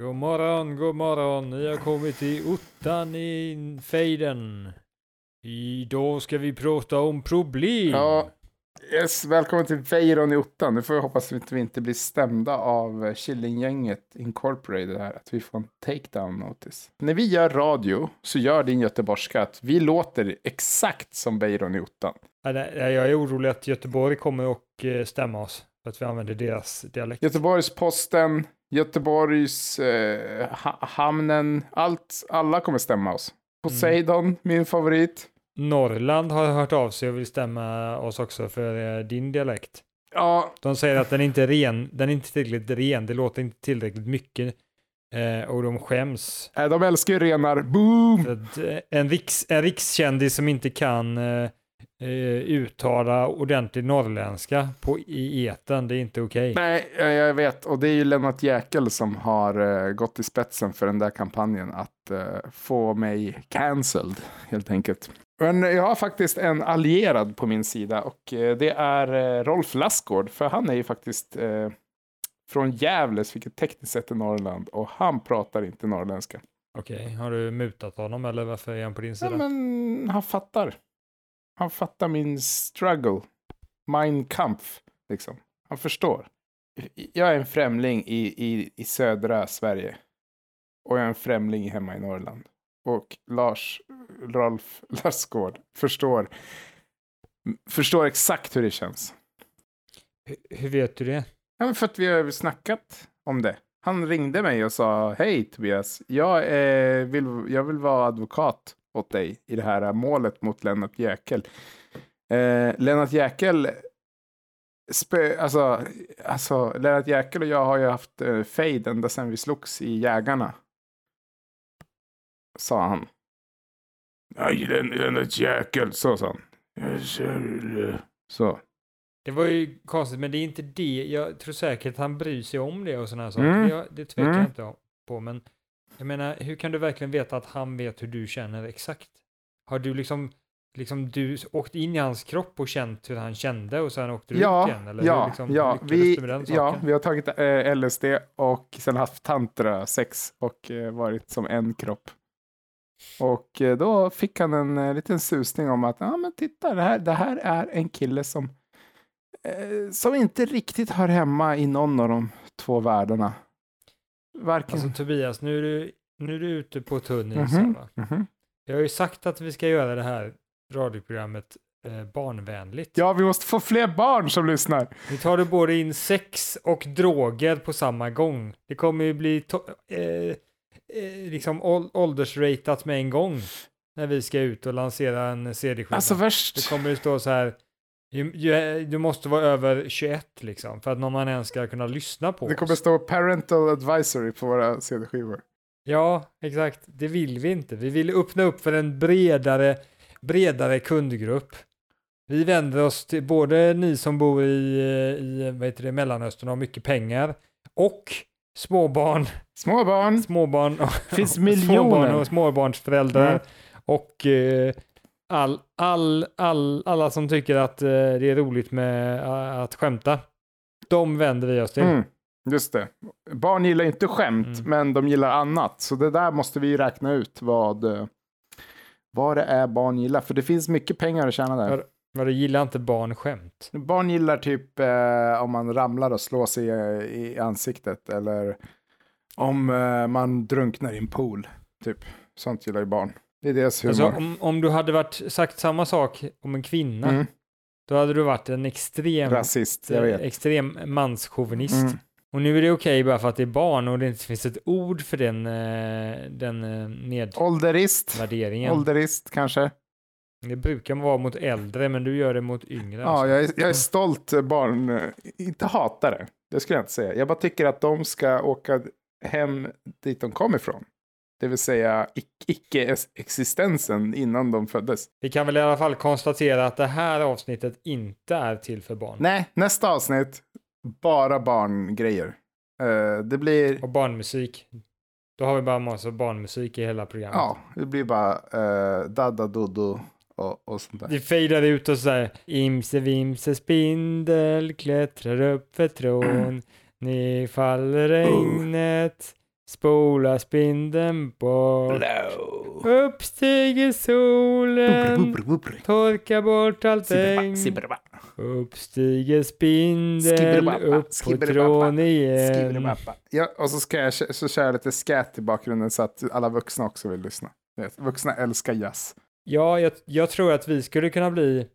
God morgon, god morgon. Ni har kommit till ottan i fejden. Idag ska vi prata om problem. Ja, yes, välkommen till Veyron i ottan. Nu får vi hoppas att vi inte blir stämda av Killinggänget Incorporated här. Att vi får en takedown notice. När vi gör radio så gör din göteborgska att vi låter exakt som Veyron i ottan. Jag är orolig att Göteborg kommer och eh, stämma oss för att vi använder deras dialekt. Göteborgs-Posten, Göteborgs eh, ha hamnen, allt, alla kommer stämma oss. Poseidon, min favorit. Norrland har hört av sig och vill stämma oss också för eh, din dialekt. Ja, De säger att den inte är ren, den är inte tillräckligt ren, det låter inte tillräckligt mycket. Eh, och de skäms. eh, de älskar ju renar. Boom! Eh, en, riks, en rikskändis som inte kan eh, eh, uttala ordentlig norrländska på, i eten, det är inte okej. Nej, jag, vet. Och det är ju Lennart Jäkel som har eh, gått i spetsen för den där kampanjen att eh, få mig cancelled, helt enkelt. Men jag har faktiskt en allierad på min sida och eh, det är eh, Rolf Lassgård, för han är ju faktiskt eh, från Gävle, vilket tekniskt sett är Norrland, och han pratar inte norrländska. Okej, har du mutat honom eller varför är han på din sida? Ja, men han fattar. Han fattar min struggle. Mein Kampf, liksom. Han förstår. Jag är en främling i, i, i södra Sverige. Och jag är en främling hemma i Norrland. Och Lars, Rolf Lassgård förstår, förstår exakt hur det känns. Hur- Hur vet du det? Ja, för att vi har snackat om det. Han ringde mig och sa, hej Tobias, jag, eh, vill, jag vill vara advokat åt dig i det här målet mot Lennart Jäkel. Eh, Lennart Jäkel, spö, alltså, alltså Lennart Jäkel och jag har ju haft eh, fejd ända sedan vi slogs i Jägarna. Sa han. Nej, Len- Lennart Jäkel, så sa han. Jag Så. Det var ju konstigt, men det är inte det. Jag tror säkert att han bryr sig om det och sådana här saker. Mm. Det, det tvekar Mm. jag inte på, men jag menar, hur kan du verkligen veta att han vet hur du känner exakt? Har du liksom, liksom du åkt in i hans kropp och känt hur han kände och sen åkte du ut Ja, igen? Eller ja, liksom ja, vi, ja, vi har tagit eh, LSD och sen haft tantra sex och eh, varit som en kropp. Och eh, då fick han en eh, liten susning om att, ja men titta, det här, det här är en kille som, eh, som inte riktigt hör hemma i någon av de två världarna. Varken... Alltså Tobias, nu är du, nu är du ute på tunn is här, Mhm, va? mhm. Jag har ju sagt att vi ska göra det här radioprogrammet eh, barnvänligt. Ja, vi måste få fler barn som lyssnar. Vi tar det både in sex och droger på samma gång. Det kommer ju bli eh, eh, liksom ål- åldersratat med en gång när vi ska ut och lansera en CD-skiva. Alltså det värst. kommer ju stå så här, du måste vara över 21 liksom, för att någon man ens ska kunna lyssna på Det kommer oss. stå parental advisory på våra CD-skivor. Ja, exakt. Det vill vi inte. Vi vill öppna upp för en bredare, bredare kundgrupp. Vi vänder oss till både ni som bor i, i vad heter det, Mellanöstern och har mycket pengar och småbarn, Små barn. småbarn och Finns småbarn miljoner. och småbarnsföräldrar Mm. och eh, all, all, all, alla som tycker att eh, det är roligt med eh, att skämta. De vänder vi oss till. Mm, just det. Barn gillar inte skämt, Mm. men de gillar annat. Så det där måste vi räkna ut vad, eh, vad det är barn gillar. För det finns mycket pengar att tjäna där. Ja. Vad det gillar inte barn skämt. Barn gillar typ eh, om man ramlar och slår sig i, i ansiktet. Eller om eh, man drunknar i en pool. Typ. Sånt gillar ju barn. Det är deras humor. Alltså, om, om du hade varit, sagt samma sak om en kvinna, mm. då hade du varit en extrem, Rasist, jag vet. extrem manschauvinist. Mm. Och nu är det okej bara för att det är barn och det inte finns ett ord för den, eh, den eh, Ålderist. nedvärderingen. Ålderist kanske. Det brukar vara mot äldre, men du gör det mot yngre. Ja, alltså. jag är, jag är stolt eh, barn, eh, inte hatare, det skulle jag inte säga. Jag bara tycker att de ska åka hem dit de kom ifrån. Det vill säga ic- icke-existensen innan de föddes. Vi kan väl i alla fall konstatera att det här avsnittet inte är till för barn. Nej, nästa avsnitt, bara barngrejer. Eh, det blir, Och barnmusik. Då har vi bara massa barnmusik i hela programmet. ja, det blir bara uh, Dada Dodo och, och sånt där. Det fejdar ut och så här. Imse vimse spindel klättrar upp för trån. Ner faller regnet. Spola spindeln bort. Blow. Upp stiger solen. Torka bort allt regn. Upp stiger spindel. Skibberibabba, Upp på trån igen. Ja, och så, ska jag, så kör jag lite scat i bakgrunden så att alla vuxna också vill lyssna. Vuxna älskar jazz. Ja, jag, jag tror att vi skulle kunna bli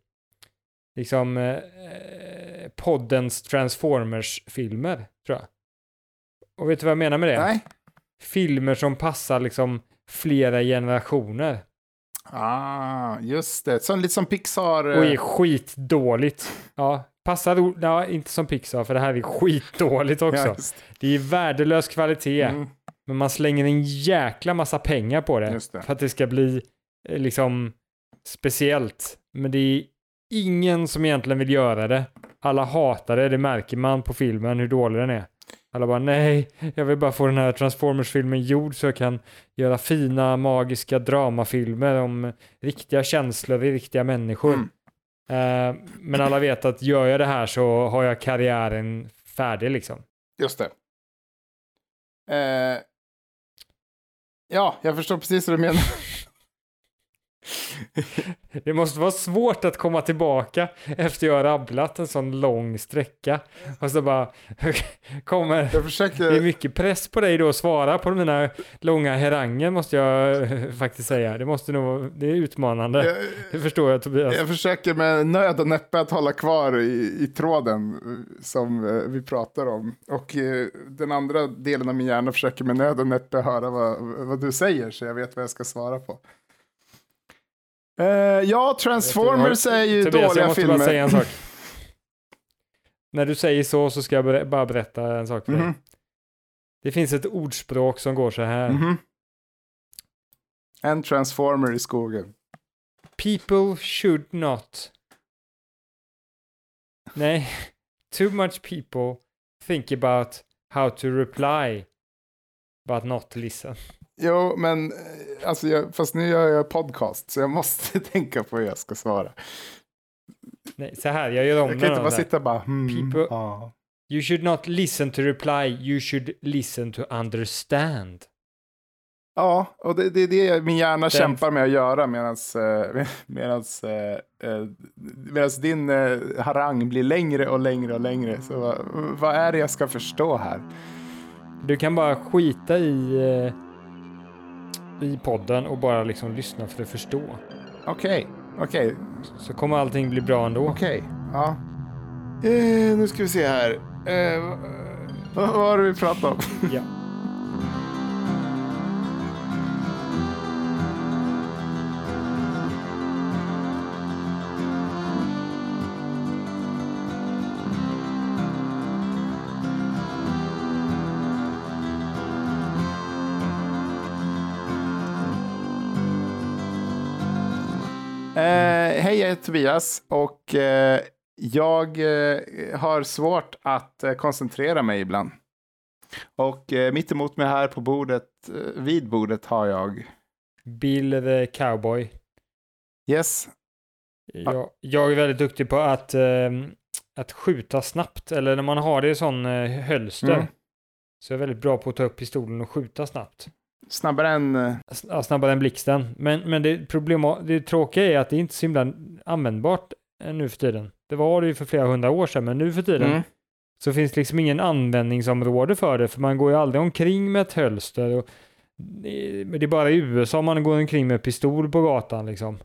liksom eh, poddens Transformers-filmer, tror jag. Och vet du vad jag menar med det? Nej? Filmer som passar liksom flera generationer. Ah, just det. Som, lite som Pixar. Och är eh, skitdåligt. Ja, passar, ja, inte som Pixar, för det här är skitdåligt också. just, Det är värdelös kvalitet, mm, men man slänger en jäkla massa pengar på det. det. För att det ska bli eh, liksom speciellt. Men det är ingen som egentligen vill göra det. Alla hatar det, det märker man på filmen hur dålig den är. Alla bara nej, jag vill bara få den här Transformers-filmen gjord så jag kan göra fina magiska dramafilmer om riktiga känslor i riktiga människor. Mm. Eh, men alla vet att gör jag det här så har jag karriären färdig liksom. Just det. Eh, ja, jag förstår precis vad du menar. Det måste vara svårt att komma tillbaka efter jag har rabblat en sån lång sträcka. Och så bara kommer... Jag Det är försöker... mycket press på dig då att svara på mina långa heranger måste jag eh, faktiskt säga. Det måste nog, det är utmanande. Jag, Det förstår jag Tobias. jag försöker med nöd och näppe att hålla kvar i, i tråden eh, som eh, vi pratar om. Och den andra delen av min hjärna försöker med nöd och näppe höra vad, vad du säger så jag vet vad jag ska svara på. Eh, ja, Transformers är ju Tobias, jag dåliga måste filmer. bara säga en sak. När du säger så så ska jag ber- bara berätta en sak för dig. Mhm, Det finns ett ordspråk som går så här. mhm. En transformer i skogen. People should not. Nej, too much people think about how to reply but not listen. Jo, men eh, alltså jag, fast nu gör jag podcast så jag måste tänka på hur jag ska svara. Nej, så här, jag gör om Jag kan inte bara här. sitta bara hmm, People- ja. You should not listen to reply, you should listen to understand. Ja, och det, det är det min hjärna Den- kämpar med att göra medan medans, eh, eh, medans din harang blir längre och längre och längre. Så vad, vad är det jag ska förstå här? Du kan bara skita i, i podden och bara liksom lyssna för att förstå. Okej, okej, Så kommer allting bli bra ändå. okej. Ja. Eh, nu ska vi se här. Eh, vad, vad det vi pratade om? Ja. hej, jag heter Tobias och eh, jag eh, har svårt att eh, koncentrera mig ibland. Och eh, mitt emot mig här på bordet, vid bordet har jag, Bill the cowboy. yes, Jag, jag är väldigt duktig på att, eh, att skjuta snabbt. Eller när man har det i sån eh, hölster. Mm. Så jag är väldigt bra på att ta upp pistolen och skjuta snabbt. Snabbare än, eh, ja, snabbare än blixten. Men, men det, problema, det tråkiga är att det inte är så himla användbart eh, nu för tiden. Det var det ju för flera hundra år sedan, men nu för tiden mm, så finns det liksom ingen användningsområde för det, för man går ju aldrig omkring med ett hölster. Och det, men det är bara i USA man går omkring med pistol på gatan liksom.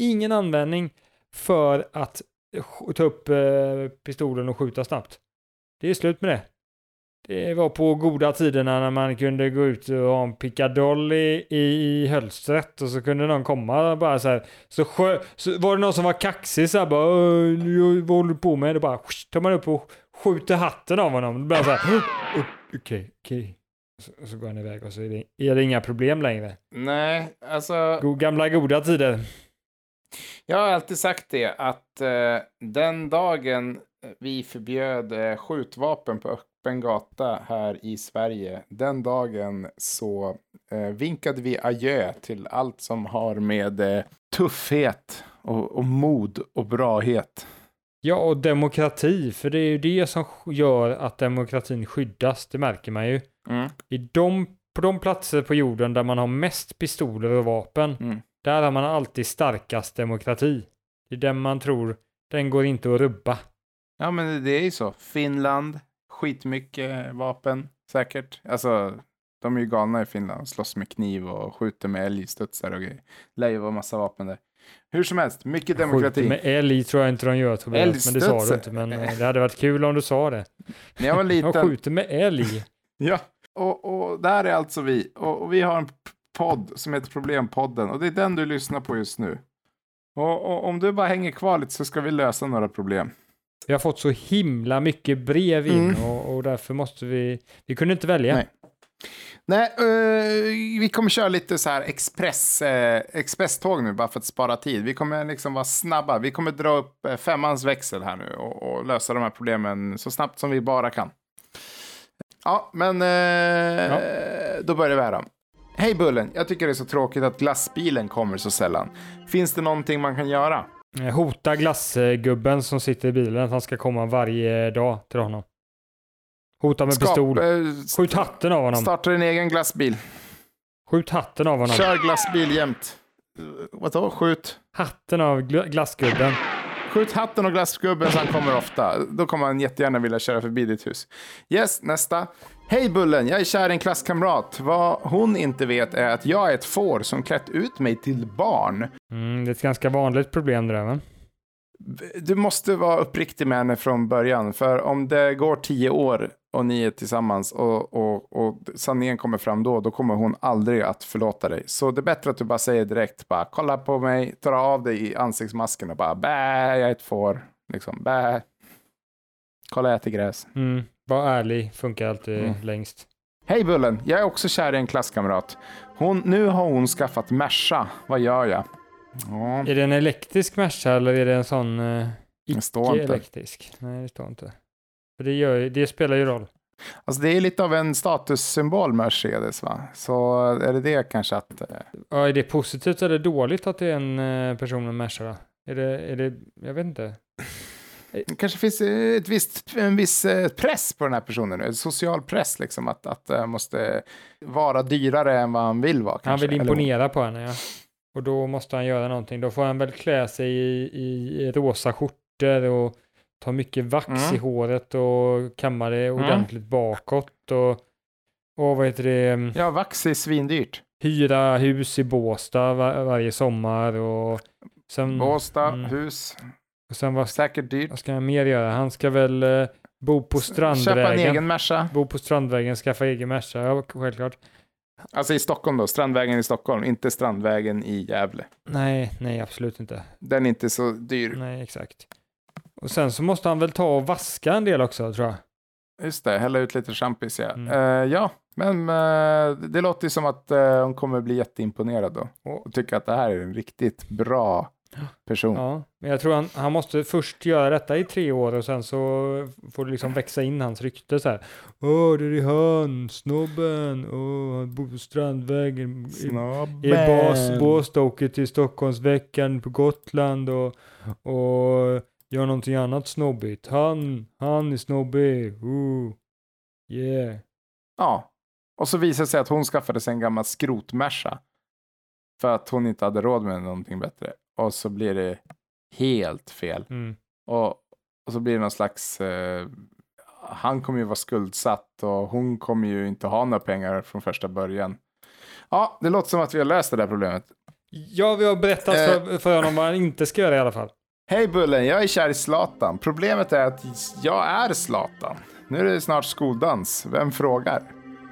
Ingen användning för att ta upp eh, pistolen och skjuta snabbt. Det är slut med det. Det var på goda tiderna när man kunde gå ut och ha en pickadoll i, i, hölstret och så kunde någon komma bara så här. Så, skö, så var det någon som var kaxig så här bara "Åh, nu- vad håller du på med? Då bara tar man upp och skjuter hatten av honom. Blir så här "Åh, okej, okej. Så, så går han iväg och så är det, är det inga problem längre. nej, alltså, gamla goda tider. jag har alltid sagt det att eh, den dagen vi förbjöd eh, skjutvapen på öppen gata här i Sverige, den dagen så eh, vinkade vi adjö till allt som har med eh, tuffhet och, och mod och brahet. Ja, och demokrati, för det är ju det som gör att demokratin skyddas, det märker man ju. Mm. I de på de platser på jorden där man har mest pistoler och vapen, Mm. där har man alltid starkast demokrati. Det är den man tror, den går inte att rubba. Ja, men det är ju så. Finland, skitmycket vapen, säkert. Alltså, de är ju galna i Finland. Slåss med kniv och skjuter med älgstudsar och grejer. Lär ju vara massa vapen där. Hur som helst, mycket demokrati. Skjuter med älg tror jag inte de gör Tobias, men det sa du inte. Men eh, det hade varit kul om du sa det. När jag var De liten. skjuter med älg. Ja, och, och där är alltså vi. Och, och vi har en podd som heter Problempodden. Och det är den du lyssnar på just nu. Och, och om du bara hänger kvar lite så ska vi lösa några problem. Vi har fått så himla mycket brev in Mm. och, och därför måste vi, vi kunde inte välja. Nej. Nej, eh, vi kommer köra lite så här express, eh, expresståg nu bara för att spara tid. Vi kommer liksom vara snabba. Vi kommer dra upp eh, femmans växel här nu och, och lösa de här problemen så snabbt som vi bara kan. Ja, men eh, då börjar vi här då. Hej Bullen, jag tycker det är så tråkigt att glassbilen kommer så sällan. Finns det någonting man kan göra? Hota glassgubben som sitter i bilen att han ska komma varje dag till honom. Hota med Skap- pistol. eh, Skjut hatten av honom. Starta din egen glassbil. Skjut hatten av honom. Kör glassbil jämt. Vadå, skjut? Hatten av gl- glassgubben. Skjut hatten och glassgubben så han kommer ofta. Då kommer han jättegärna vilja köra förbi ditt hus. Yes, nästa. Hej Bullen, jag är kär i en klasskamrat. Vad hon inte vet är att jag är ett får som klätt ut mig till barn. Mm, det är ett ganska vanligt problem det där va? Du måste vara uppriktig med henne från början. För om det går tio år och ni är tillsammans och, och, och sanningen kommer fram då, då kommer hon aldrig att förlåta dig. Så det är bättre att du bara säger direkt, bara kolla på mig, tar av dig i ansiktsmasken och bara bä, jag är ett får. Liksom, bä. Kolla, jag äter gräs. Mm, var ärlig, funkar alltid Mm. längst. Hej Bullen, jag är också kär i en klasskamrat. Hon, nu har hon skaffat Merca. Vad gör jag? Ja, Är det en elektrisk Merca eller är det en sån inte. icke-elektrisk? Nej, det står inte. För det, gör, det spelar ju roll. Alltså det är lite av en statussymbol Mercedes va? Så är det det kanske att... eh, Ja, är det positivt eller dåligt att det är en eh, person med Merca? Är det, är det, jag vet inte. Det kanske finns eh, ett visst, en viss eh, press på den här personen, en social press liksom, att, att det måste vara dyrare än vad han vill vara. Han Kanske. vill Eller imponera på henne, ja. Och då måste han göra någonting. Då får han väl klä sig i, i rosa skjortor och ta mycket vax Mm. i håret och kamma det Mm. ordentligt bakåt och, och vad heter det, hon- Ja, vax är svindyrt. hyra hus i Båstad var, varje sommar och sen, Båstad, mm. hus, och sen vad, säkert dyrt. vad ska han mer göra? Han ska väl eh, bo på Köpa en Strandvägen. egen Merca. Bo på Strandvägen, skaffa egen Merca, ja självklart. Alltså i Stockholm då, Strandvägen i Stockholm, inte Strandvägen i Gävle. Nej, nej absolut inte. Den är inte så dyr. Nej, exakt. Och sen så måste han väl ta och vaska en del också, tror jag. Just det, hälla ut lite champis ja. Mm. Eh, ja, men eh, det låter ju som att eh, hon kommer bli jätteimponerad då. Och, Och tycka att det här är en riktigt bra person. ja, men jag tror han, han måste först göra detta i tre år och sen så får det liksom växa in hans rykte så här. Åh, det är han, snobben, åh, han bor på Strandvägen. I, i Bas, åker till Stockholmsveckan på Gotland och, och gör någonting annat snobbigt. Han, han är snobbig, ooh, yeah. Ja, och så visar det sig att hon skaffade sig en gammal skrotmersa. För att hon inte hade råd med någonting bättre. Och så blir det helt fel. Mm. Och, och så blir det någon slags... Eh, han kommer ju vara skuldsatt och hon kommer ju inte ha några pengar från första början. Ja, det låter som att vi har löst det där problemet. Ja, vi har berättat Eh. för, för honom vad han inte ska göra i alla fall. Hej Bullen, jag är kär i Zlatan. Problemet är att jag är Zlatan. Nu är det snart skoldans. Vem frågar?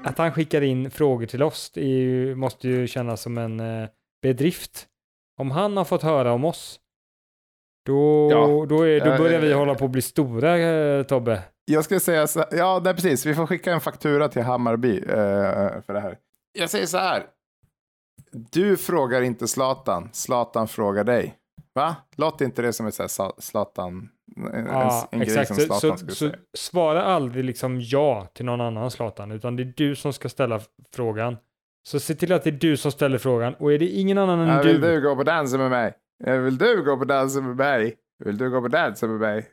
Att han skickar in frågor till oss ju, måste ju kännas som en eh, bedrift. Om han har fått höra om oss, då, Ja. då, är, då Eh, börjar vi eh, hålla på att bli stora, eh, Tobbe. Jag ska säga så ja, nej, precis. Vi får skicka en faktura till Hammarby eh, för det här. Jag säger så här. Du frågar inte Zlatan, Zlatan frågar dig. Va? Låter inte det som ett Zlatan, en, Ja, en grej exakt. som Så, Zlatan så, skulle så säga? svara aldrig liksom ja till någon annan Zlatan, utan det är du som ska ställa frågan. Så se till att det är du som ställer frågan, och är det ingen annan än Ja, du, vill du gå på dansen med mig? Vill du gå på dansen med mig? Vill du gå på dansen med mig?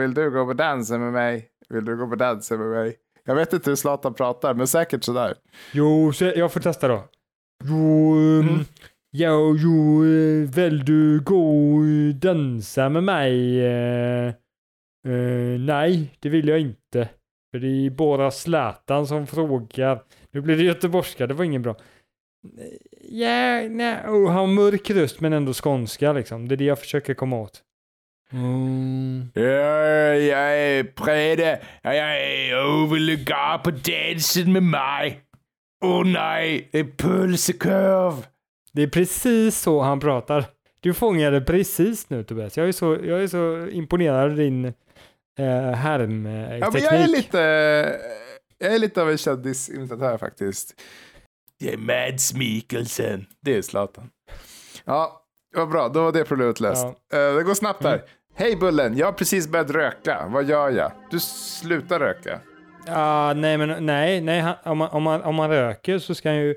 Vill du gå på dansen med mig? Vill du gå på dansen med mig? Jag vet inte hur Zlatan pratar, men säkert sådär. Jo, så jag får testa då. Jo, um, Mm. ja, jo, eh, vill du gå och dansa med mig? Eh, nej, det vill jag inte. För det är bara Zlatan som frågar. Nu blir det göteborgska, det var ingen bra. Ja, nej, oh, han har mörk röst men ändå skånska liksom. Det är det jag försöker komma åt. Mm. Ja, jag är Brede. Jag är gå på dansen med mig? Åh oh, nej, det är pulsekurv. Det är precis så han pratar. Du fångade precis nu Tobias. Jag är så, jag är så imponerad av din eh, härmteknik. Ja, men jag är lite, jag är lite av en kändisimitatör faktiskt. Det är Mads Mikkelsen. Det är Zlatan. Ja, vad bra. Då var det problemet löst. Ja. Eh, det går snabbt här. Mm. Hej Bullen, jag har precis börjat röka. Vad gör jag? Du slutar röka. Ja, nej, men nej, nej, han, om, man, om, man, om man röker så ska han ju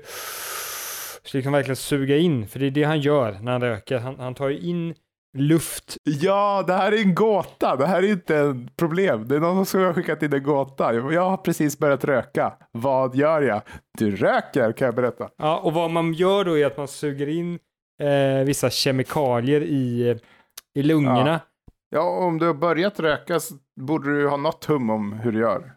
liksom verkligen suga in, för det är det han gör när han röker. Han, han tar ju in luft. Ja, det här är en gåta. Det här är inte ett problem. Det är någon som har skickat in en gåta. Jag har precis börjat röka. Vad gör jag? Du röker, kan jag berätta. Ja, och vad man gör då är att man suger in eh, vissa kemikalier i, i lungorna. Ja, om du har börjat röka så borde du ha något hum om hur du gör.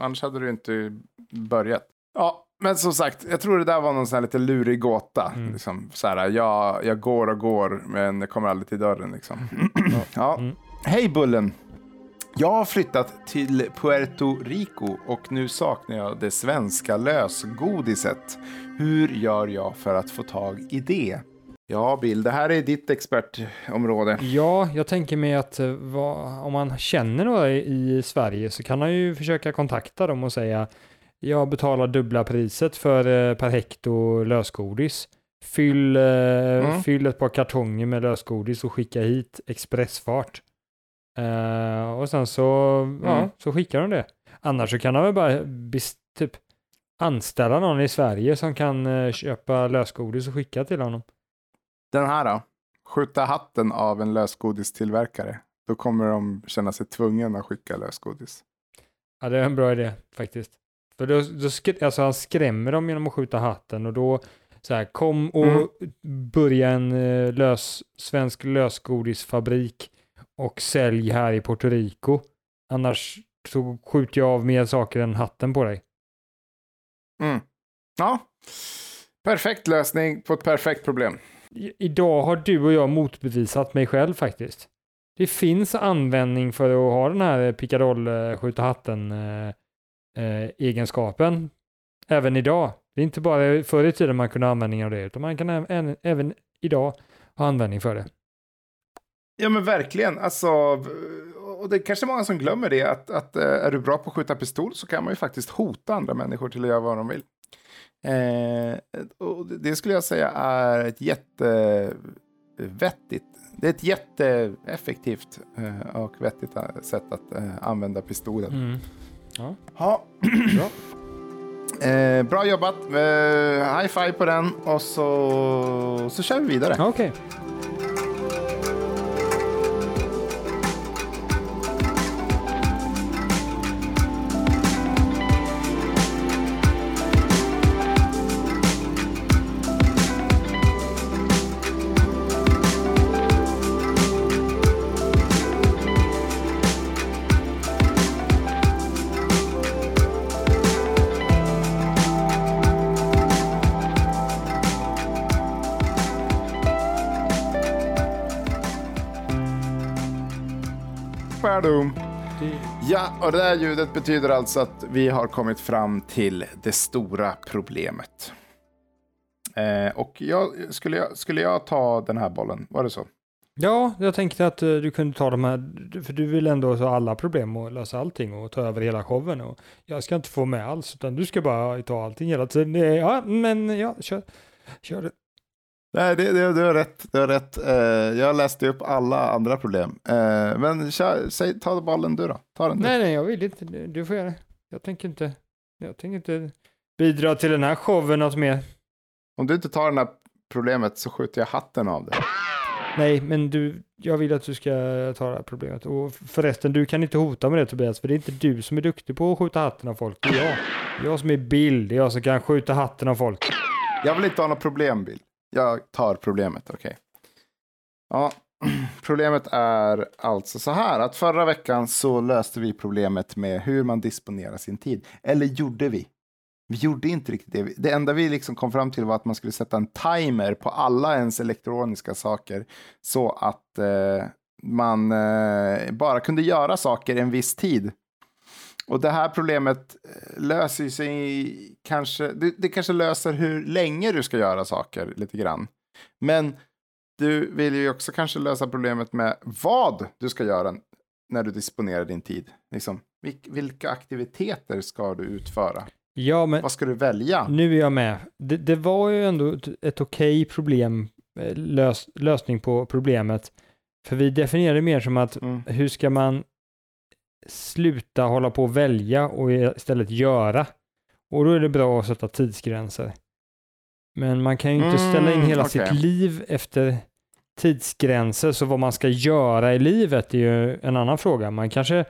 Annars hade du inte börjat. Ja, men som sagt, jag tror det där var någon sån här lite lurig gåta. Mm. Liksom, så här, jag, jag går och går, men jag kommer aldrig till dörren. Liksom. ja. Mm. Hej Bullen! Jag har flyttat till Puerto Rico och nu saknar jag det svenska lösgodiset. Hur gör jag för att få tag i det? Ja, Bill, det här är ditt expertområde. Ja, jag tänker mig att eh, vad, om man känner några i, Sverige så kan han ju försöka kontakta dem och säga jag betalar dubbla priset för eh, per hekto lösgodis. Fyll, eh, Mm. fyll ett par kartonger med lösgodis och skicka hit expressfart. Eh, och sen så, ja, Mm. så skickar de det. Annars så kan han väl bara typ anställa någon i Sverige som kan köpa lösgodis och skicka till honom. Den här då? Skjuta hatten av en lösgodistillverkare. Då kommer de känna sig tvungna att skicka lösgodis. Ja, det är en bra idé faktiskt. För då, då sk- alltså han skrämmer dem genom att skjuta hatten och då så här, kom och Mm. börja en eh, lös, svensk lösgodisfabrik och sälj här i Puerto Rico. Annars så skjuter jag av mer saker än hatten på dig. Mm. Ja, perfekt lösning på ett perfekt problem. I, idag har du och jag motbevisat mig själv faktiskt. Det finns användning för att ha den här pickadoll eh, skjuta hatten eh, egenskapen även idag. Det är inte bara förr i tiden man kunde ha användning av det, utan man kan även, även idag ha användning för det. Ja men verkligen, alltså, och det är kanske många som glömmer det, att, att eh, är du bra på att skjuta pistol så kan man ju faktiskt hota andra människor till att göra vad de vill. Eh, och det skulle jag säga är ett jättevettigt, det är ett jätteeffektivt eh, och vettigt eh, sätt att använda pistolen. Mm. Ja, Bra. eh, bra jobbat, eh, high five på den och så, så kör vi vidare. Okej. Badum. Det- Ja, och det där ljudet betyder alltså att vi har kommit fram till det stora problemet. Eh, och jag, skulle, jag, skulle jag ta den här bollen? Var det så? Ja, jag tänkte att eh, du kunde ta de här, för du vill ändå ta alla problem och lösa allting och ta över hela showen. Och jag ska inte få med alls, utan du ska bara ta allting hela tiden. Eh, Ja, men ja, kör, kör. Nej, det, det, du har rätt. Du har rätt. Eh, jag läste upp alla andra problem. Eh, men kör, säg, ta bollen du då. Ta den du. Nej, nej, jag vill inte. Du du får göra det. Jag tänker inte, jag tänker inte bidra till den här showen något mer. Om du inte tar det här problemet så skjuter jag hatten av dig. Nej, men du, jag vill att du ska ta det här problemet. Och förresten, du kan inte hota med det Tobias, för det är inte du som är duktig på att skjuta hatten av folk. Det är jag. Det är jag som är Bill, det är jag som kan skjuta hatten av folk. Jag vill inte ha något problem, Bill. Jag tar problemet, okej. Ja, problemet är alltså så här att förra veckan så löste vi problemet med hur man disponerar sin tid. Eller gjorde vi? Vi gjorde inte riktigt det. Det enda vi liksom kom fram till var att man skulle sätta en timer på alla ens elektroniska saker så att eh, man eh, bara kunde göra saker en viss tid. Och det här problemet eh, löser sig kanske, det, det kanske löser hur länge du ska göra saker lite grann. Men du vill ju också kanske lösa problemet med vad du ska göra när du disponerar din tid. Liksom, vilka aktiviteter ska du utföra? Ja, men Vad ska du välja? nu är jag med. Det, det var ju ändå ett, ett okej problem, eh, lös, lösning på problemet. För vi definierade mer som att Mm. hur ska man sluta hålla på och välja och istället göra? Och då är det bra att sätta tidsgränser. Men man kan ju inte ställa in Mm, hela okej. sitt liv efter tidsgränser, så vad man ska göra i livet är ju en annan fråga. Man kanske,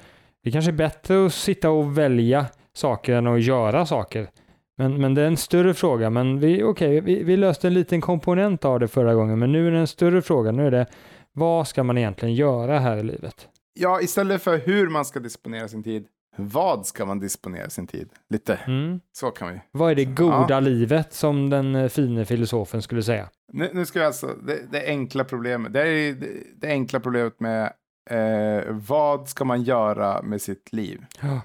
det kanske är bättre att sitta och välja saker än att göra saker. Men, men det är en större fråga. Men vi, okej, vi, vi löste en liten komponent av det förra gången, men nu är det en större fråga. Nu är det, vad ska man egentligen göra här i livet? Ja, istället för hur man ska disponera sin tid, vad ska man disponera sin tid? Lite Mm. så kan vi. Vad är det goda livet som den eh, fine filosofen skulle säga? Nu, nu ska jag alltså, det, det enkla problemet, det är det, det enkla problemet med eh, vad ska man göra med sitt liv? Ja,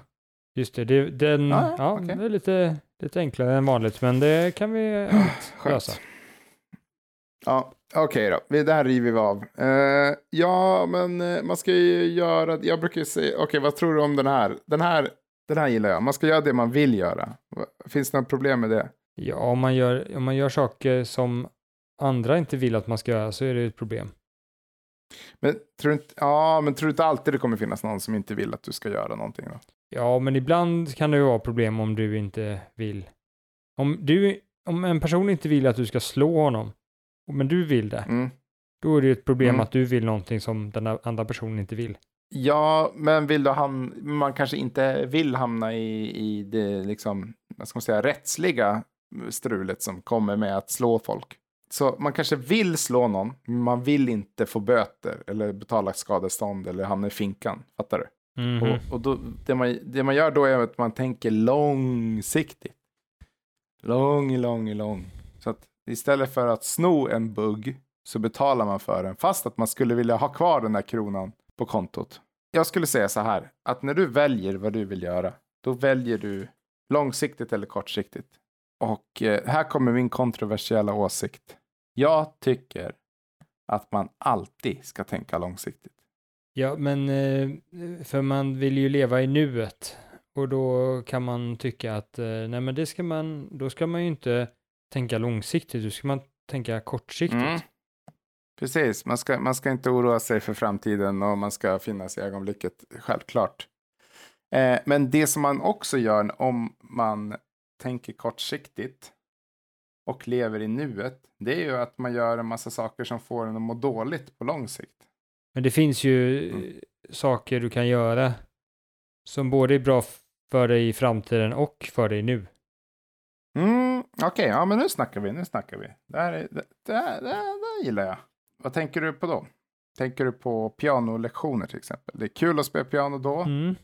just det. det den, Ja, ja, okej. det är lite, lite enklare än vanligt, men det kan vi Skönt. lösa. Ja, okej då. Vi- Det här river vi av. Eh, ja, men eh, man ska ju göra, jag brukar ju säga, okej vad tror du om den här? Den här, den här gillar jag. Man ska göra det man vill göra. Finns det några problem med det? Ja, om man, gör, om man gör saker som andra inte vill att man ska göra så är det ett problem. Men tror du inte, ja, men tror du inte alltid det kommer finnas någon som inte vill att du ska göra någonting då? Ja, men ibland kan det ju vara problem om du inte vill. Om, du, om en person inte vill att du ska slå honom, men du vill det, Mm. då är det ju ett problem Mm. att du vill någonting som den andra personen inte vill. Ja, men vill du ham- man kanske inte vill hamna i, i det liksom, vad ska man säga, rättsliga strulet som kommer med att slå folk. Så man kanske vill slå någon, men man vill inte få böter eller betala skadestånd eller hamna i finkan. Fattar du? Mhm. Och, och då, det, man, det man gör då är att man tänker långsiktigt. Lång, lång, lång. Istället för att sno en bugg så betalar man för den fast att man skulle vilja ha kvar den där kronan på kontot. Jag skulle säga så här, att när du väljer vad du vill göra, då väljer du långsiktigt eller kortsiktigt. Och eh, här kommer min kontroversiella åsikt. Jag tycker att man alltid ska tänka långsiktigt. Ja, men eh, för man vill ju leva i nuet och då kan man tycka att eh, nej, men det ska man, då ska man ju inte tänka långsiktigt, då ska man tänka kortsiktigt. Mm. Precis, man ska, man ska inte oroa sig för framtiden och man ska finnas i ögonblicket, självklart. Eh, men det som man också gör om man tänker kortsiktigt och lever i nuet, det är ju att man gör en massa saker som får en att må dåligt på lång sikt. Men det finns ju eh, Mm. saker du kan göra som både är bra för dig i framtiden och för dig nu. Mm, Okej, ja men nu snackar vi, nu snackar vi. Det här, är, det, det, här, det, här, gillar jag. Vad tänker du på då? Tänker du på pianolektioner till exempel? Det är kul att spela piano då Mm.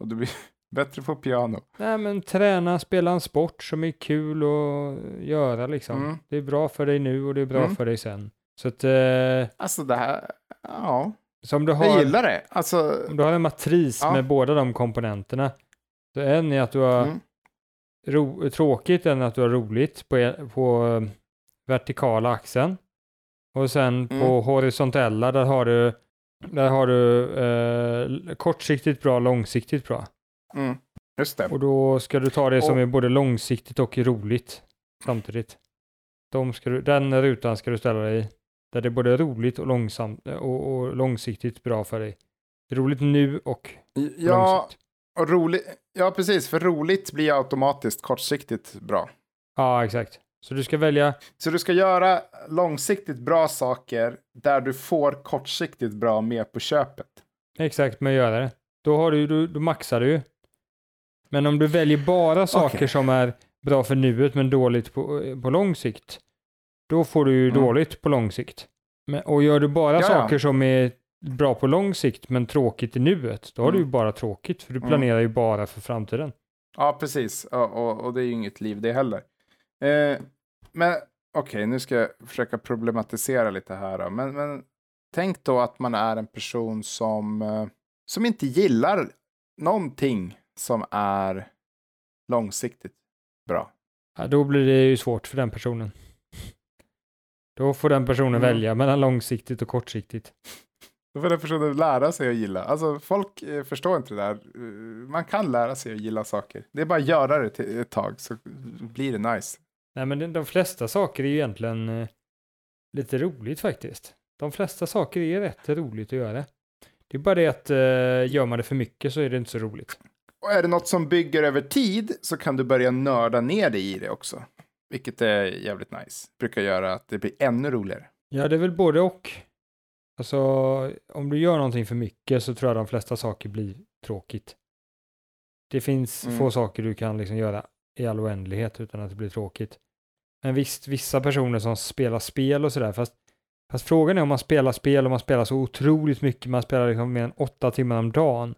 och du blir bättre på piano. Nej, men träna, spela en sport som är kul att göra liksom. Mm. Det är bra för dig nu och det är bra Mm. för dig sen. Så att, eh, Alltså det här, ja, så du jag har, gillar det. Alltså, om du har en matris Ja. med båda de komponenterna, så en är att du har mm, ro, tråkigt, är att du har roligt på, på eh, vertikala axeln. Och sen på Mm. horisontella, där har du, där har du eh, kortsiktigt bra, långsiktigt bra. mm, just det. Och då ska du ta det som Och- är både långsiktigt och roligt samtidigt. De ska du, den rutan ska du ställa dig i. Där det är både roligt och, långsamt, och, och långsiktigt bra för dig. Roligt nu och Ja, långsiktigt. Och roligt, ja, precis, för roligt blir automatiskt kortsiktigt bra. Ja, exakt. Så du ska välja, Så du ska göra långsiktigt bra saker där du får kortsiktigt bra med på köpet. exakt med att göra det. Då, har du, då, då maxar du. Men om du väljer bara saker Okej. som är bra för nuet men dåligt på, på lång sikt, då får du ju Mm. dåligt på lång sikt. Men, och gör du bara Ja, ja. saker som är bra på lång sikt men tråkigt i nuet, då har du ju Mm. bara tråkigt för du Mm. planerar ju bara för framtiden. Ja, precis. Och, och, och det är ju inget liv det heller. Eh, men okej, nu ska jag försöka problematisera lite här. Då. Men, men tänk då att man är en person som, eh, som inte gillar någonting som är långsiktigt bra. Ja, då blir det ju svårt för den personen. Då får den personen Mm. välja mellan långsiktigt och kortsiktigt. Då får den personen lära sig att gilla. Alltså folk eh, förstår inte det där. Eh, Man kan lära sig att gilla saker. Det är bara att göra det till ett tag så blir det nice. Nej, men de, de flesta saker är ju egentligen eh, lite roligt faktiskt. De flesta saker är rätt roligt att göra. Det är bara det att eh, gör man det för mycket så är det inte så roligt. Och är det något som bygger över tid så kan du börja nörda ner dig i det också. Vilket är jävligt nice. Brukar göra att det blir ännu roligare. Ja, det är väl både och. Alltså, om du gör någonting för mycket så tror jag de flesta saker blir tråkigt. Det finns Mm. få saker du kan liksom göra i all oändlighet utan att det blir tråkigt. Men visst, vissa personer som spelar spel och sådär, fast, fast frågan är om man spelar spel och man spelar så otroligt mycket, man spelar liksom mer än åtta timmar om dagen.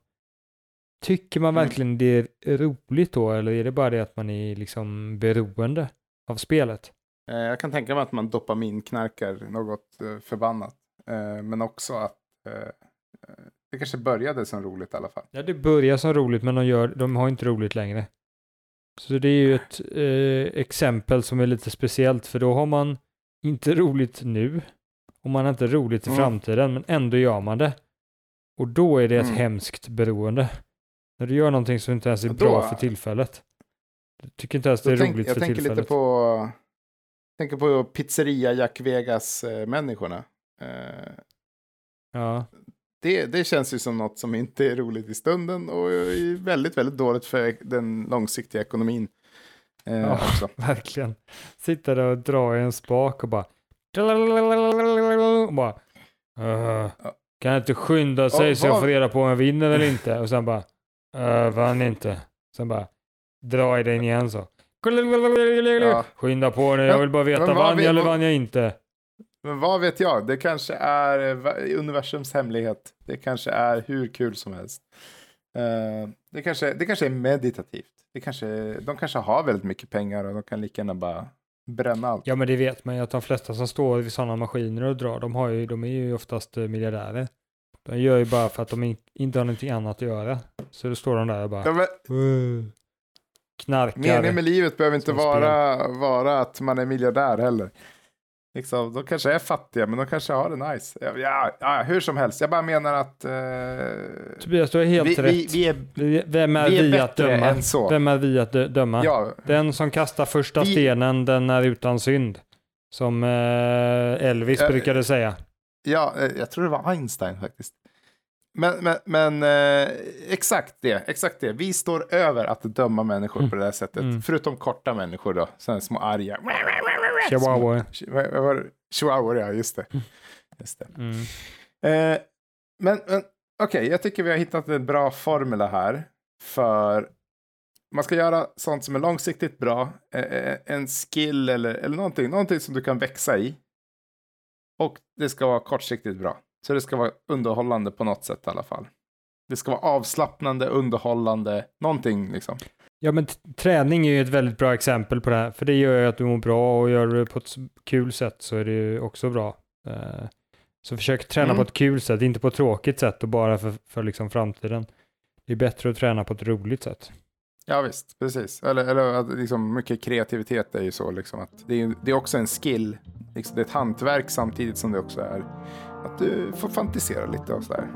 Tycker man Mm. verkligen det är roligt då, eller är det bara det att man är liksom beroende av spelet? Eh, Jag kan tänka mig att man dopaminknarkar något eh, förbannat. Eh, Men också att eh, eh, det kanske började som roligt i alla fall. Ja, det börjar som roligt, men de, gör, de har inte roligt längre. Så det är ju ett eh, exempel som är lite speciellt, för då har man inte roligt nu, och man har inte roligt i Mm. framtiden, men ändå gör man det. Och då är det ett Mm. hemskt beroende. När du gör någonting som inte ens är då- bra för tillfället. Du tycker inte ens det är Jag, tänk, roligt jag för tänker tillfället. lite på, tänker på pizzeria Jack Vegas-människorna. Ja, det, det känns ju som något som inte är roligt i stunden och är väldigt, väldigt dåligt för den långsiktiga ekonomin. Eh, Ja. också. verkligen. Sitta där och dra i en spak och bara... Och bara "Äh, kan jag inte skynda sig Ja, så jag får reda på om jag vinner eller inte? Och sen bara... "Äh, vann inte. Sen bara... Dra i den igen så. Ja. Skynda på nu, jag vill bara veta, vann jag eller vann jag inte? Men vad vet jag, det kanske är eh, universums hemlighet. Det kanske är hur kul som helst. Eh, det, kanske, det kanske är meditativt. Det kanske, de kanske har väldigt mycket pengar och de kan lika gärna bara bränna allt. Ja men det vet man ju att de flesta som står vid sådana maskiner och drar, de, har ju, de är ju oftast eh, miljardärer. De gör ju bara för att de in, inte har någonting annat att göra. Så då står de där och bara... Ja, men, "Uh", knarkar. meningen med livet behöver inte vara, vara att man är miljardär heller. Liksom, de kanske är fattiga, men de kanske har det nice. Ja, ja, hur som helst, jag bara menar att eh, Tobias, du har helt vi, rätt. vi, vi är, Vi- Vem är vi vi, är att bättre döma? än så. Vem är vi att dö- döma? Ja, Den som kastar första Vi- stenen, den är utan synd. Som eh, Elvis Ja, brukade säga. Ja, eh, jag tror det var Einstein faktiskt. Men, men, men eh, exakt det, exakt det. Vi står över att döma människor på det här sättet. Mm. Förutom korta människor då, sådana små arga. Chihuahua. Det? Chihuahua, ja, just det. Just det. Mm. Eh, men men okej, jag tycker vi har hittat en bra formula här. För man ska göra sånt som är långsiktigt bra. Eh, eh, en skill eller, eller någonting, någonting som du kan växa i. Och det ska vara kortsiktigt bra. Så det ska vara underhållande på något sätt i alla fall. Det ska vara avslappnande, underhållande, någonting liksom. Ja, men träning är ju ett väldigt bra exempel på det här. För det gör ju att du mår bra och gör du det på ett kul sätt så är det ju också bra. Eh, så försök träna Mm. på ett kul sätt, inte på ett tråkigt sätt och bara för, för liksom framtiden. Det är bättre att träna på ett roligt sätt. Ja visst, precis. Eller, eller att liksom, mycket kreativitet är ju så liksom att det är, det är också en skill. Liksom, det är ett hantverk samtidigt som det också är att du får fantisera lite och sådär.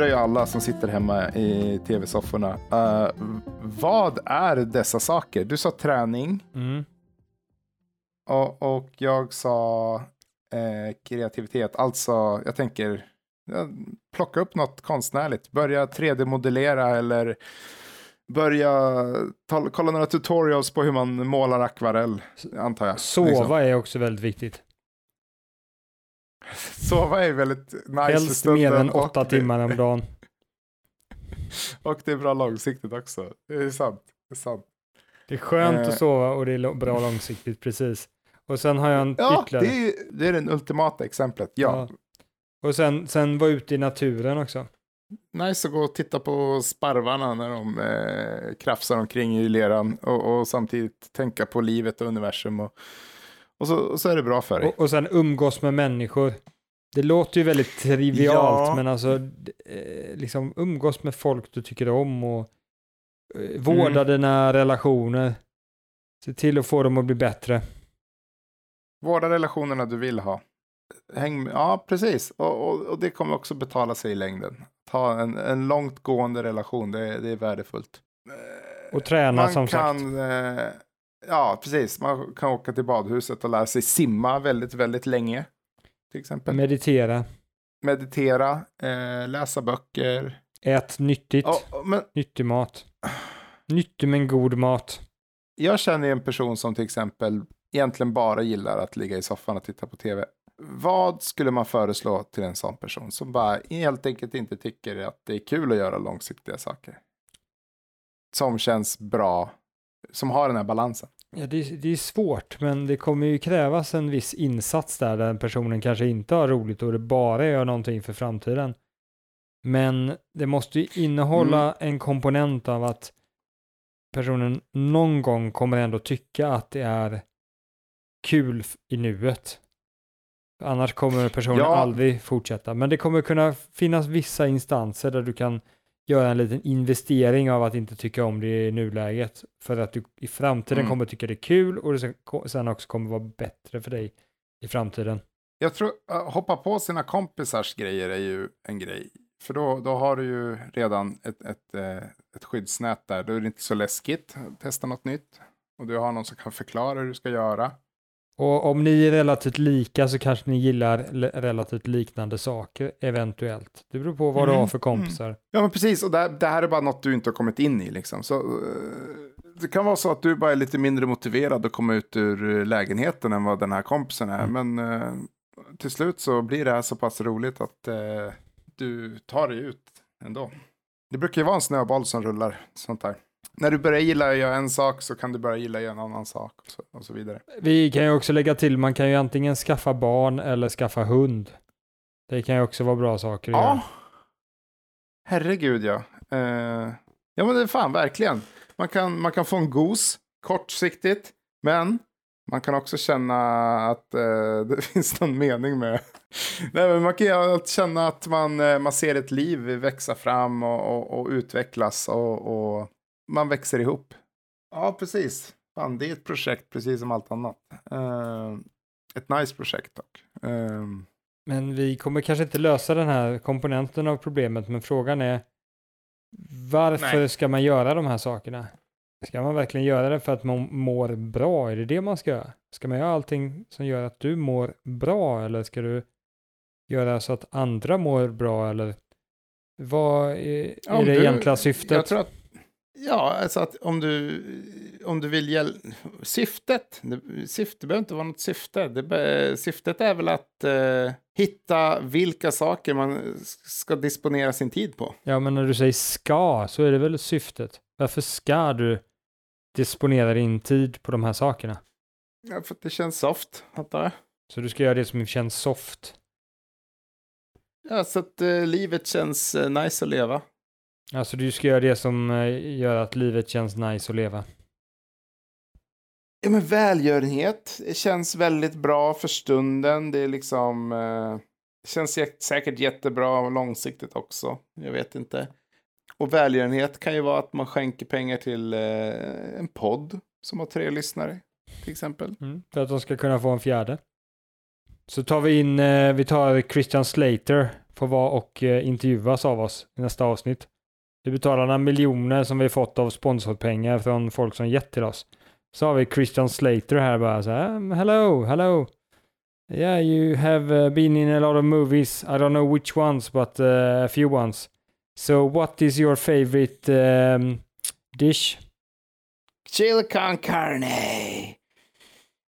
Undrar ju alla som sitter hemma i tv-sofforna. Uh, vad är dessa saker? Du sa träning. Mm. Och, och jag sa eh, kreativitet. Alltså, jag tänker plocka upp något konstnärligt. Börja 3D-modellera eller börja kolla några tutorials på hur man målar akvarell, antar jag. Sova Liksom. är också väldigt viktigt. Sova är väldigt nice Helst mer än åtta timmar om dagen. Och det är bra långsiktigt också. Det är sant. Det är sant. Det är skönt Eh. att sova och det är bra långsiktigt, precis. Och sen har jag en Ja, ytterligare. det är, det är det ultimata exemplet. Ja. Och sen, sen vara ute i naturen också. Nice att gå och titta på sparvarna när de eh, krafsar omkring i leran och, och samtidigt tänka på livet och universum. Och, och, så, och så är det bra för dig. Och, och sen umgås med människor. Det låter ju väldigt trivialt, Ja. men alltså eh, liksom umgås med folk du tycker om och eh, vårda Mm. dina relationer. Se till att få dem att bli bättre. Vårda relationerna du vill ha. Häng med, ja, precis. Och, och, och det kommer också betala sig i längden. Ta en, en långtgående relation, det, det är värdefullt. Och träna man som sagt. kan, eh, ja, precis. Man kan åka till badhuset och lära sig simma väldigt, väldigt länge. Till exempel. Meditera. Meditera, eh, läsa böcker. Ät nyttigt. Ja, men Nyttig mat. Nyttig men god mat. jag känner ju en person som till exempel egentligen bara gillar att ligga i soffan och titta på tv. Vad skulle man föreslå till en sån person som bara helt enkelt inte tycker att det är kul att göra långsiktiga saker? Som känns bra, som har den här balansen. Ja, det, är- det är svårt, men det kommer ju krävas en viss insats där, där personen kanske inte har roligt och det bara gör någonting för framtiden. Men det måste ju innehålla Mm. en komponent av att personen någon gång kommer ändå tycka att det är kul i nuet. Annars kommer personen Ja. aldrig fortsätta. Men det kommer kunna finnas vissa instanser där du kan göra en liten investering av att inte tycka om det i nuläget. För att du i framtiden Mm. kommer tycka det är kul och det sen- också kommer vara bättre för dig i framtiden. Jag tror, att hoppa på sina kompisars grejer är ju en grej. För då, då har du ju redan ett, ett, eh, ett skyddsnät där. Då är det inte så läskigt att testa något nytt. Och du har någon som kan förklara hur du ska göra. Och om ni är relativt lika så kanske ni gillar relativt liknande saker eventuellt. Det beror på vad du Mm, har för kompisar. Ja, men precis. Och det, det här är bara något du inte har kommit in i. Liksom. Så, eh, det kan vara så att du bara är lite mindre motiverad att komma ut ur eh, lägenheten än vad den här kompisen är. Men eh, till slut så blir det här så pass roligt att eh, du tar dig ut ändå. Det brukar ju vara en snöboll som rullar. Sånt där. När du börjar gilla att göra en sak så kan du börja gilla att göra en annan sak. Och så, och så vidare. Vi kan ju också lägga till, man kan ju antingen skaffa barn eller skaffa hund. Det kan ju också vara bra saker att Ja. göra. Herregud ja. Eh, ja men det är fan verkligen. Man kan, man kan få en gos kortsiktigt. Men man kan också känna att eh, det finns någon mening med. Nej, man kan känna att man, eh, man ser ett liv växa fram och, och, och utvecklas och, och man växer ihop. Ja, precis. Fan, det är ett projekt precis som allt annat. Eh, ett nice projekt dock. Eh, Men vi kommer kanske inte lösa den här komponenten av problemet, men frågan är varför Nej. ska man göra de här sakerna? Ska man verkligen göra det för att man mår bra? Är det det man ska göra? Ska man göra allting som gör att du mår bra eller ska du göra så att andra mår bra eller vad är, Ja, är det du- egentliga syftet? Jag tror att, ja, alltså att om du, om du vill hjälpa, syftet, det, syfte behöver inte vara något syfte. Det, syftet är väl att eh, hitta vilka saker man ska disponera sin tid på. Ja, men när du säger ska så är det väl syftet. Varför ska du disponera din tid på de här sakerna? Ja, för att det känns soft, antar jag. Så du ska göra det som känns soft. Ja, så att eh, livet känns eh, nice att leva. Alltså du ska göra det som eh, gör att livet känns nice att leva. Ja, men välgörenhet det känns väldigt bra för stunden. Det är liksom... Eh, det känns jä- säkert jättebra långsiktigt också. Jag vet inte. Och välgörenhet kan ju vara att man skänker pengar till eh, en podd som har tre lyssnare, till exempel. Mm. För att de ska kunna få en fjärde. Så tar vi in, eh, vi tar Christian Slater får vara och eh, intervjuas av oss i nästa avsnitt. Vi betalar några miljoner som vi fått av sponsorpengar från folk som gett till oss. Så har vi Christian Slater här bara så här, "Um, hello, hello. Yeah, you have uh, been in a lot of movies. I don't know which ones, but uh, a few ones. So what is your favorite um, dish? Chili con carne.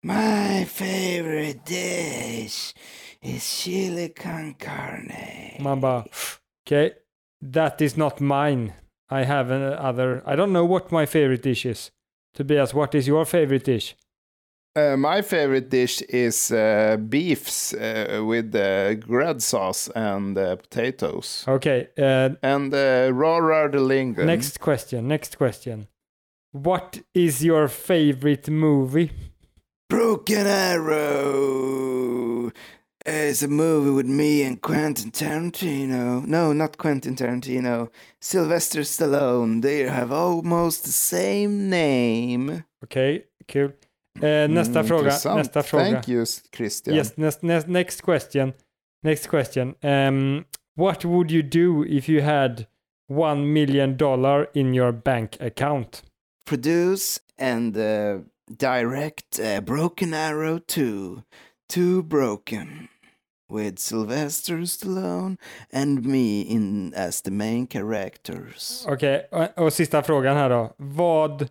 My favorite dish is chili con carne. Man bara, okay, that is not mine. I have another, I don't know what my favorite dish is. Tobias, what is your favorite dish? Uh, my favorite dish is uh, beefs uh, with uh, grilled sauce and uh, potatoes. Okay, uh, And uh, raw rardellingen. next question, next question. What is your favorite movie? Broken Arrow is a movie with me and Quentin Tarantino. No, not Quentin Tarantino. Sylvester Stallone. They have almost the same name. Okej, kul. Eh, nästa Mm, fråga, intressant. nästa fråga. Thank you, Christian. Yes, next, next, next question. Next question. Um, what would you do if you had one million dollar in your bank account? Produce and uh, direct uh, Broken Arrow 2. Too Broken. With Sylvester Stallone and me in as the main characters. Okej, och, och sista frågan här då. Vad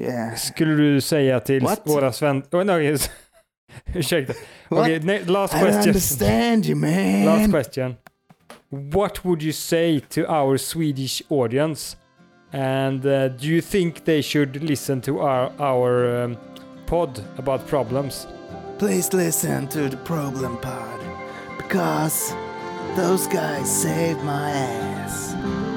Yeah. skulle du säga till What? våra svenska... Oh, no. Ursäkta. Okej, ne- last I question. understand you, man. Last question. What would you say to our Swedish audience? And uh, do you think they should listen to our, our um, pod about problems? Please listen to the Problem Pod because those guys saved my ass.